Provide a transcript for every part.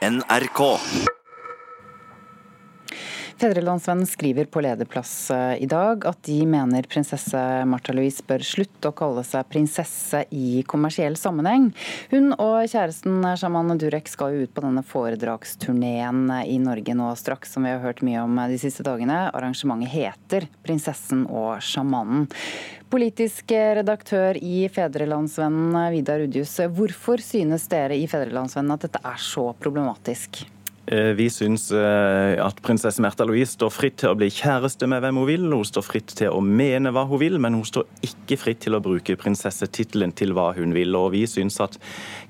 NRK. Fedrelandsvennen skriver på lederplass eh, i dag at de mener prinsesse Martha Louise bør slutte å kalle seg prinsesse i kommersiell sammenheng. Hun og kjæresten Shaman Durek skal jo ut på denne foredragsturneen i Norge nå straks, som vi har hørt mye om de siste dagene. Arrangementet heter 'Prinsessen og sjamanen'. Politisk redaktør i Fedrelandsvennen, Vidar Udjus. Hvorfor synes dere i Fedrelandsvennen at dette er så problematisk? Eh, vi syns eh, at prinsesse Märtha Louise står fritt til å bli kjæreste med hvem hun vil. Hun står fritt til å mene hva hun vil, men hun står ikke fritt til å bruke prinsessetittelen til hva hun vil. Og vi syns at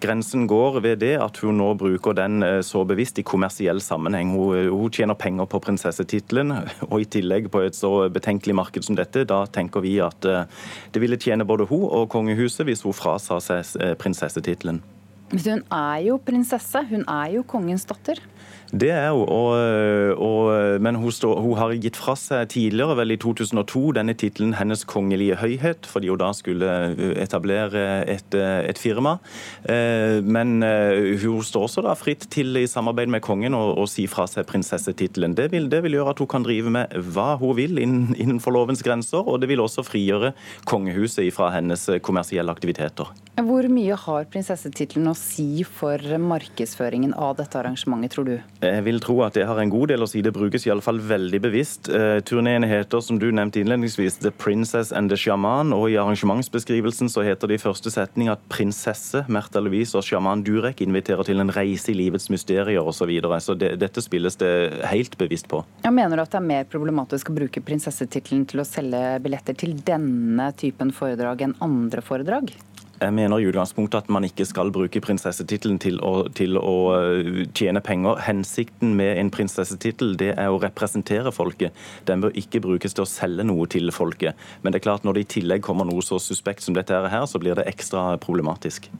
grensen går ved det at hun nå bruker den eh, så bevisst i kommersiell sammenheng. Hun, hun tjener penger på prinsessetittelen, og i tillegg på et så betenkelig marked som dette. Da tenker vi at det ville tjene både hun og kongehuset hvis hun frasa seg prinsessetittelen. Hun er jo prinsesse, hun er jo kongens datter. Det er hun, og, og, men hun, stå, hun, har gitt fra seg tidligere, vel i 2002, denne tittelen 'Hennes kongelige høyhet', fordi hun da skulle etablere et, et firma. Eh, men eh, hun står også da fritt til i samarbeid med kongen å, å si fra seg prinsessetittelen. Det vil, det vil gjøre at hun kan drive med hva hun vil innenfor lovens grenser, og det vil også frigjøre kongehuset fra hennes kommersielle aktiviteter. Hvor mye har prinsessetittelen å si for markedsføringen av dette arrangementet, tror du? Jeg vil tro at det har en god del å si. Det brukes i alle fall veldig bevisst. Eh, turneen heter, som du nevnte innledningsvis, 'The Princess and the Shaman'. Og i arrangementsbeskrivelsen så heter det i første setning at prinsesse Märtha Louise og sjaman Durek inviterer til en reise i livets mysterier osv. Så, videre. så det, dette spilles det helt bevisst på. Jeg mener du at det er mer problematisk å bruke prinsessetittelen til å selge billetter til denne typen foredrag enn andre foredrag? Jeg mener i utgangspunktet at man ikke skal bruke prinsessetittelen til, til, å øh, tjene penger. Hensikten med en prinsessetittel det er å representere folket. Den bør ikke brukes til å selge noe til folket. Men det er klart når det i tillegg kommer noe så suspekt som dette her, så blir det ekstra problematisk.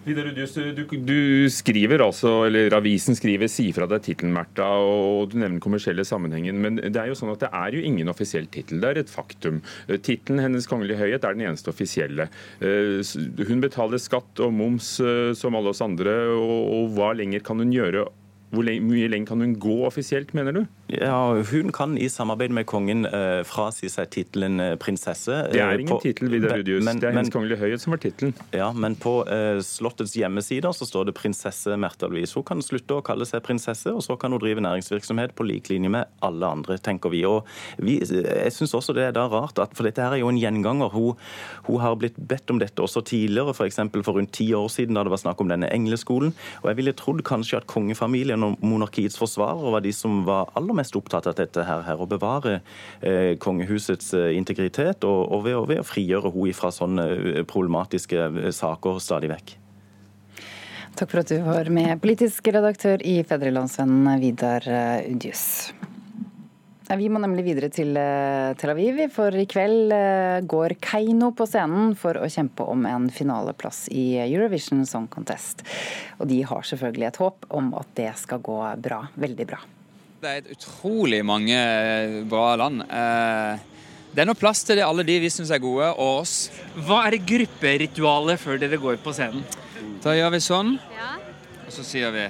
Vidar Udjus, du, du, skriver altså, eller Avisen skriver 'Si fra deg tittelen', Märtha, og du nevner kommersielle sammenhengen. Men det er jo sånn at det er jo ingen offisiell tittel. Det er et faktum. Tittelen 'Hennes kongelige høyhet' er den eneste offisielle. Eh, hun betaler skatt og moms eh, som alle oss andre, og hva lenger kan hun gjøre hvor mye lenger kan hun gå offisielt, mener du? Ja, Hun kan i samarbeid med kongen eh, frasi seg tittelen uh, prinsesse. Det er ingen tittel, Vidar Rudius. Det er Hennes kongelige høyhet som har tittelen. Ja, men på eh, Slottets hjemmesider så står det prinsesse Märtha Louise. Hun kan slutte å kalle seg prinsesse, og så kan hun drive næringsvirksomhet på lik linje med alle andre, tenker vi. Og vi, jeg syns også det er da rart, at, for dette her er jo en gjenganger. Hun, hun har blitt bedt om dette også tidligere, f.eks. For, for rundt ti år siden, da det var snakk om denne engleskolen. Og jeg ville trodd kanskje at kongefamilien og monarkiets forsvarere var de som var aller mest opptatt av dette her, her å bevare eh, kongehusets eh, integritet, og, og ved, ved, å frigjøre henne fra sånne eh, problematiske eh, saker stadig vekk. Takk for at du var med, politisk redaktør i Fedrelandsvennen, Vidar Udjus. Vi må nemlig videre til Tel Aviv, for i kveld går Keiino på scenen for å kjempe om en finaleplass i Eurovision Song Contest. Og de har selvfølgelig et håp om at det skal gå bra. Veldig bra. Det er et utrolig mange eh, bra land. Det er noe plass til det, alle de vi syns er gode, og oss. Hva er grupperitualet før dere går på scenen? Da gjør vi sånn, og så sier vi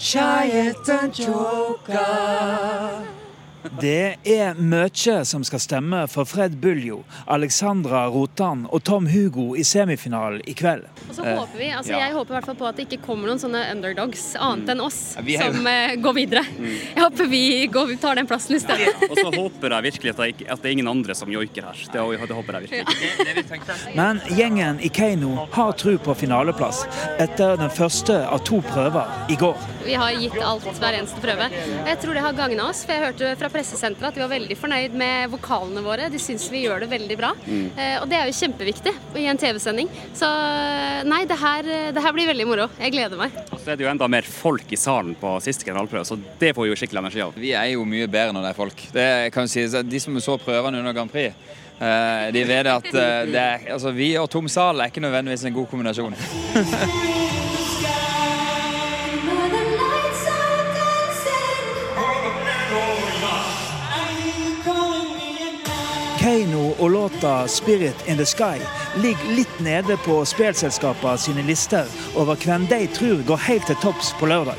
Giant and Joker. Det er mye som skal stemme for Fred Buljo, Alexandra Rotan og Tom Hugo i semifinalen i kveld. Og så håper vi, altså Jeg håper i hvert fall på at det ikke kommer noen sånne underdogs annet enn oss som uh, går videre. Mm. Jeg håper vi går, tar den plassen i stedet. og så håper jeg virkelig at det, at det er ingen andre som joiker her. Det, det håper jeg virkelig. Men gjengen i Keiino har tro på finaleplass etter den første av to prøver i går. Vi har gitt alt hver eneste prøve. Jeg tror det har gagna oss. for jeg hørte fra pressesenteret at de var veldig fornøyd med vokalene våre. De syns vi gjør det veldig bra. Mm. Eh, og det er jo kjempeviktig i en TV-sending. Så nei, det her, det her, blir veldig moro. Jeg gleder meg. Og så er det jo enda mer folk i salen på siste generalprøve, så det får vi jo skikkelig energi av. Vi er jo mye bedre når det er folk. Det kan si, De som så prøvene under Grand Prix, eh, de vet at eh, er, altså, vi og tom sal er ikke nødvendigvis en god kombinasjon. låta 'Spirit in the Sky' ligger litt nede på spelselskapene sine lister over hvem de tror går helt til topps på lørdag.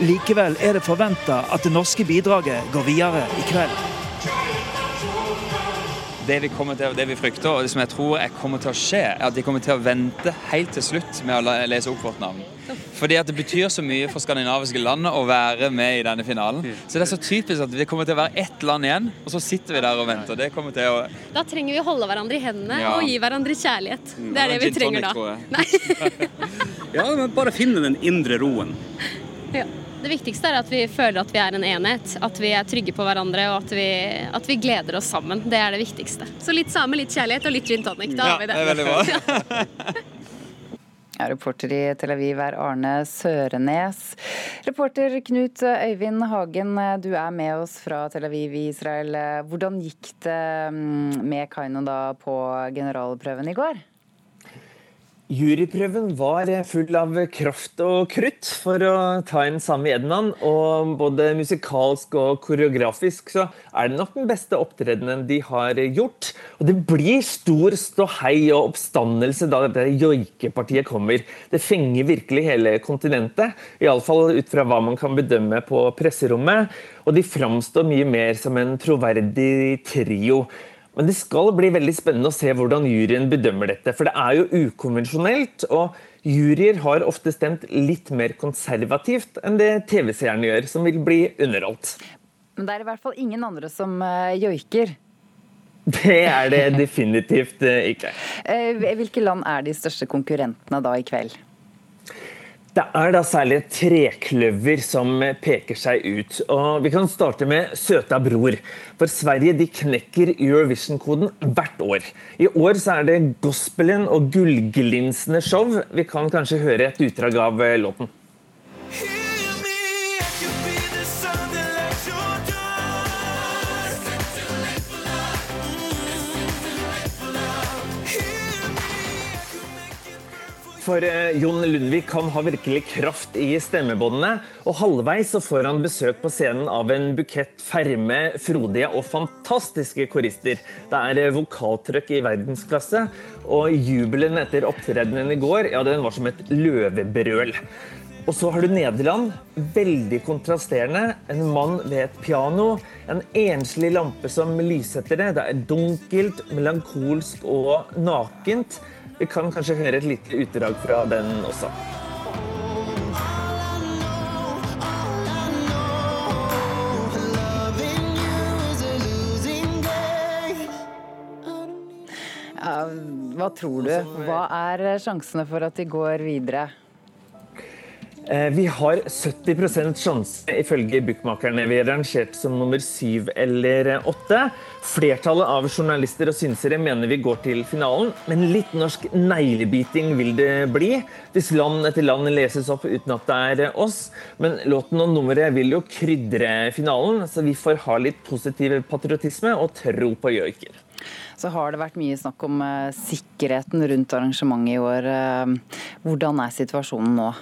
Likevel er det forventa at det norske bidraget går videre i kveld. Det vi, til, det vi, frykter, og det som jeg tror jeg kommer til å skje, er at de kommer til å vente helt til slutt med å lese opp vårt navn. Fordi at det betyr så mye for skandinaviske land å være med i denne finalen. Så det er så typisk at det kommer til å være ett land igjen, og så sitter vi der og venter. Det kommer til å Da trenger vi å holde hverandre i hendene ja. og gi hverandre kjærlighet. Det er det vi trenger da. ja, men bare finne den indre roen. Ja. Det viktigste er at vi føler at vi er en enhet, at vi er trygge på hverandre og at vi, at vi gleder oss sammen. Det er det viktigste. Så litt same, litt kjærlighet og litt gin tonic. Da ja, har vi det. det er veldig bra. Ja, reporter i Tel Aviv er Arne Sørenes. Reporter Knut Øyvind Hagen, du er med oss fra Tel Aviv i Israel. Hvordan gikk det mm, med Kaino da på generalprøven i går? Juryprøven var full av kraft og krutt, for å ta inn Sami Ednan. Og både musikalsk og koreografisk så er det nok den beste opptredenen de har gjort. Og det blir stor ståhei og oppstandelse da dette joikepartiet kommer. Det fenger virkelig hele kontinentet, iallfall ut fra hva man kan bedømme på presserommet. Og de framstår mye mer som en troverdig trio. Men det skal bli veldig spennende å se hvordan juryen bedømmer dette. For det er jo ukonvensjonelt. og Juryer har ofte stemt litt mer konservativt enn det TV-seerne gjør, som vil bli underholdt. Men det er i hvert fall ingen andre som uh, joiker? Det er det definitivt uh, ikke. Uh, hvilke land er de største konkurrentene da i kveld? Det er da særlig trekløver som peker seg ut. Og Vi kan starte med søta bror. For Sverige de knekker Eurovision-koden hvert år. I år så er det gospelen og gullglinsende show. Vi kan kanskje høre et utdrag av låten. For eh, Jon Lundvik kan ha virkelig kraft i stemmebåndene. Og halvveis så får han besøk på scenen av en bukett ferme, frodige og fantastiske korister. Det er vokaltrøkk vokaltrykk i verdensklasse, og jubelen etter opptredenen i går ja, den var som et løvebrøl. Og så har du Nederland. Veldig kontrasterende. En mann ved et piano. En enslig lampe som lysetter det. Det er dunkelt, melankolsk og nakent. Vi kan kanskje høre et lite utdrag fra den også. hva tror du? Hva er sjansene for at de går videre? Eh, vi har 70% sjanse, ifølge bookmakerne. Vi er rangert som nummer syv eller åtte. Flertallet av journalister og synsere mener vi går til finalen, men litt norsk neglebiting vil det bli. Hvis land etter land leses opp uten at det er oss. Men låten og nummeret vil jo krydre finalen, så vi får ha litt positiv patriotisme og tro på joiker. Så har det vært mye snakk om eh, sikkerheten rundt arrangementet i år. Eh, hvordan er situasjonen nå?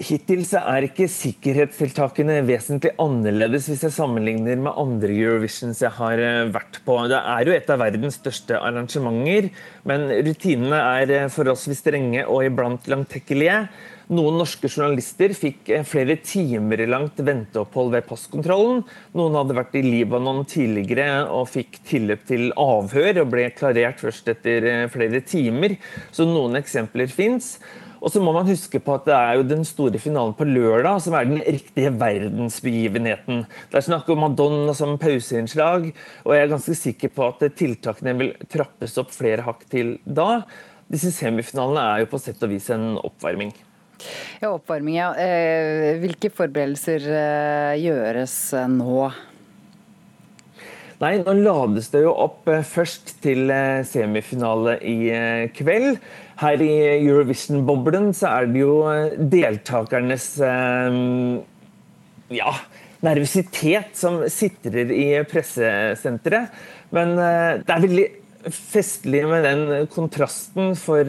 Hittil så er ikke sikkerhetstiltakene vesentlig annerledes hvis jeg sammenligner med andre Eurovisions jeg har eh, vært på. Det er jo et av verdens største arrangementer, men rutinene er eh, forholdsvis strenge og iblant langtekkelige. Noen norske journalister fikk eh, flere timer langt venteopphold ved passkontrollen. Noen hadde vært i Libanon tidligere og fikk tilløp til avhør og ble klarert først etter flere timer. Så noen eksempler fins. Og så må man huske på at det er jo den store finalen på lørdag som er den riktige verdensbegivenheten. Det er snakk om Madonna som pauseinnslag, og jeg er ganske sikker på at tiltakene vil trappes opp flere hakk til da. Disse semifinalene er jo på sett og vis en oppvarming. Ja, oppvarming, ja. Eh, hvilke forberedelser eh, gjøres nå? Nei, nå lades det jo opp eh, først til semifinale i kveld. Her i Eurovision-boblen så er det jo eh, deltakernes eh, ja, nervøsitet som sitrer i pressesenteret. Men eh, det er veldig festlig med den kontrasten, for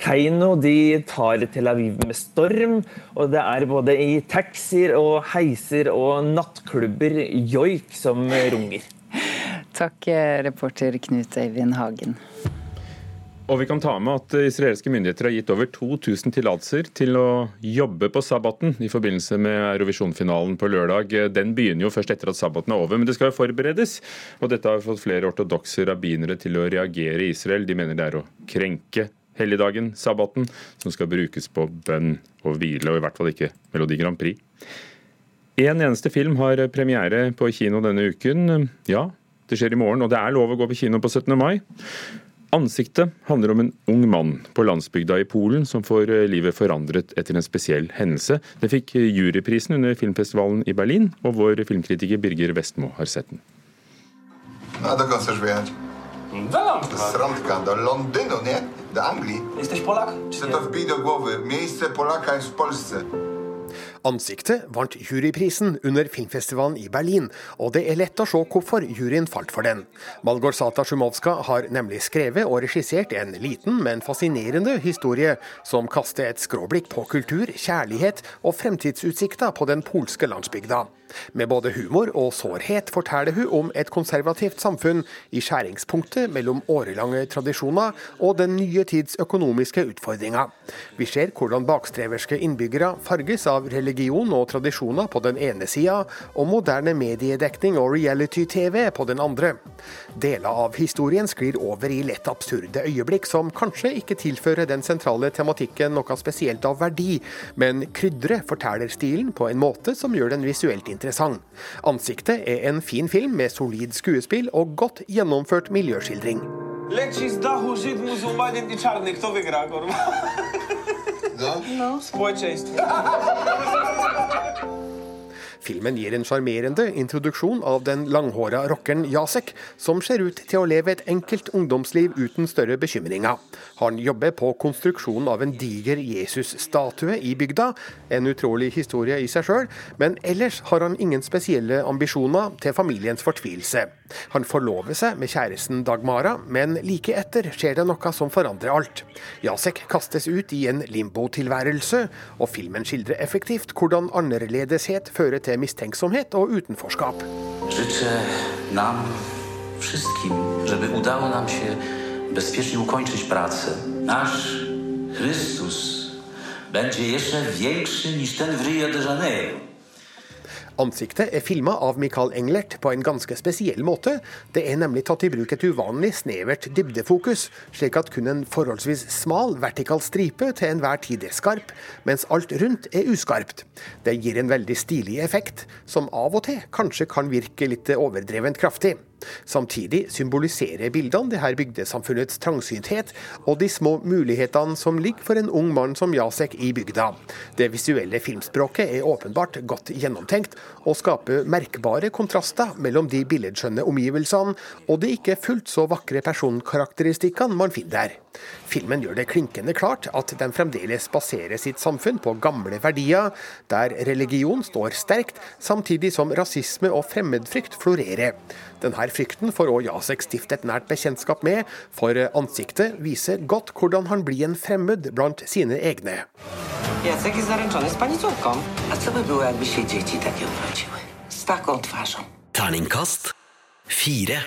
Keiino de tar Tel Aviv med storm. Og det er både i taxier og heiser og nattklubber joik som runger. Takk, eh, reporter Knut Øyvind Hagen. Og vi kan ta med at Israelske myndigheter har gitt over 2000 tillatelser til å jobbe på sabbaten i forbindelse med Eurovisjon-finalen på lørdag. Den begynner jo først etter at sabbaten er over, men det skal jo forberedes. Og dette har fått flere ortodokse rabbinere til å reagere i Israel. De mener det er å krenke helligdagen, sabbaten, som skal brukes på bønn og hvile, og i hvert fall ikke Melodi Grand Prix. En eneste film har premiere på kino denne uken. Ja, det skjer i morgen, og det er lov å gå på kino på 17. mai. Ansiktet handler om en ung mann på landsbygda i Polen som får eh, livet forandret etter en spesiell hendelse. Det fikk eh, juryprisen under filmfestivalen i Berlin, og vår filmkritiker Birger Vestmo har sett den. A dokąd chcesz wyjechać? Do Londra. Srądka, do Londynu, nie? Do Anglii. Jesteś Polak? Czy to wbij do głowy? Miejsce Polaka jest w Polsce. Ansiktet vant juryprisen under filmfestivalen i Berlin, og det er lett å se hvorfor juryen falt for den. Malgorzata Sjumovska har nemlig skrevet og regissert en liten, men fascinerende historie som kaster et skråblikk på kultur, kjærlighet og fremtidsutsikter på den polske landsbygda. Med både humor og sårhet forteller hun om et konservativt samfunn i skjæringspunktet mellom årelange tradisjoner og den nye tids økonomiske utfordringer. Vi ser hvordan bakstreverske innbyggere farges av religion og tradisjoner på den ene sida, og moderne mediedekning og reality-TV på den andre. Deler av historien sklir over i lett absurde øyeblikk som kanskje ikke tilfører den sentrale tematikken noe spesielt av verdi, men krydrer fortellerstilen på en måte som gjør den visuelt interessant. Ansiktet er en fin film med solid skuespill og godt gjennomført miljøskildring. Leci z Żyd, muzułmanin i czarny. Kto wygra, kurwa? No. Społeczeństwo. Filmen gir en sjarmerende introduksjon av den langhåra rockeren Jasek, som ser ut til å leve et enkelt ungdomsliv uten større bekymringer. Han jobber på konstruksjonen av en diger Jesus-statue i bygda, en utrolig historie i seg sjøl, men ellers har han ingen spesielle ambisjoner til familiens fortvilelse. Han forlover seg med kjæresten Dagmara, men like etter skjer det noe som forandrer alt. Jasek kastes ut i en limbotilværelse, og filmen skildrer effektivt hvordan annerledeshet fører til mistenksomhet og utenforskap. Życzę nam wszystkim, żeby udało nam się bezpiecznie ukończyć pracę. Nasz Chrystus będzie jeszcze większy niż ten w Rio de Janeiro. Ansiktet er filma av Michael Englert på en ganske spesiell måte. Det er nemlig tatt i bruk et uvanlig snevert dybdefokus, slik at kun en forholdsvis smal vertikal stripe til enhver tid er skarp, mens alt rundt er uskarpt. Det gir en veldig stilig effekt, som av og til kanskje kan virke litt overdrevent kraftig. Samtidig symboliserer bildene det her bygdesamfunnets trangsynthet og de små mulighetene som ligger for en ung mann som Jasek i bygda. Det visuelle filmspråket er åpenbart godt gjennomtenkt, og skaper merkbare kontraster mellom de billedskjønne omgivelsene og de ikke fullt så vakre personkarakteristikkene man finner der. Filmen gjør det klinkende klart at de fremdeles baserer sitt samfunn på gamle verdier, der religion står sterkt, samtidig som rasisme og fremmedfrykt florerer. Denne frykten får òg Jasek stifte et nært bekjentskap med, for ansiktet viser godt hvordan han blir en fremmed blant sine egne. Jacek jest zaręczony z pani córką. A co by było, jakby się dzieci takie urodziły? Z taką twarzą. Terningkast fire.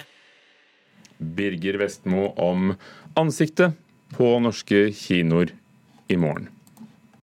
Birger Vestmo om ansiktet på norske kinoer i morgen.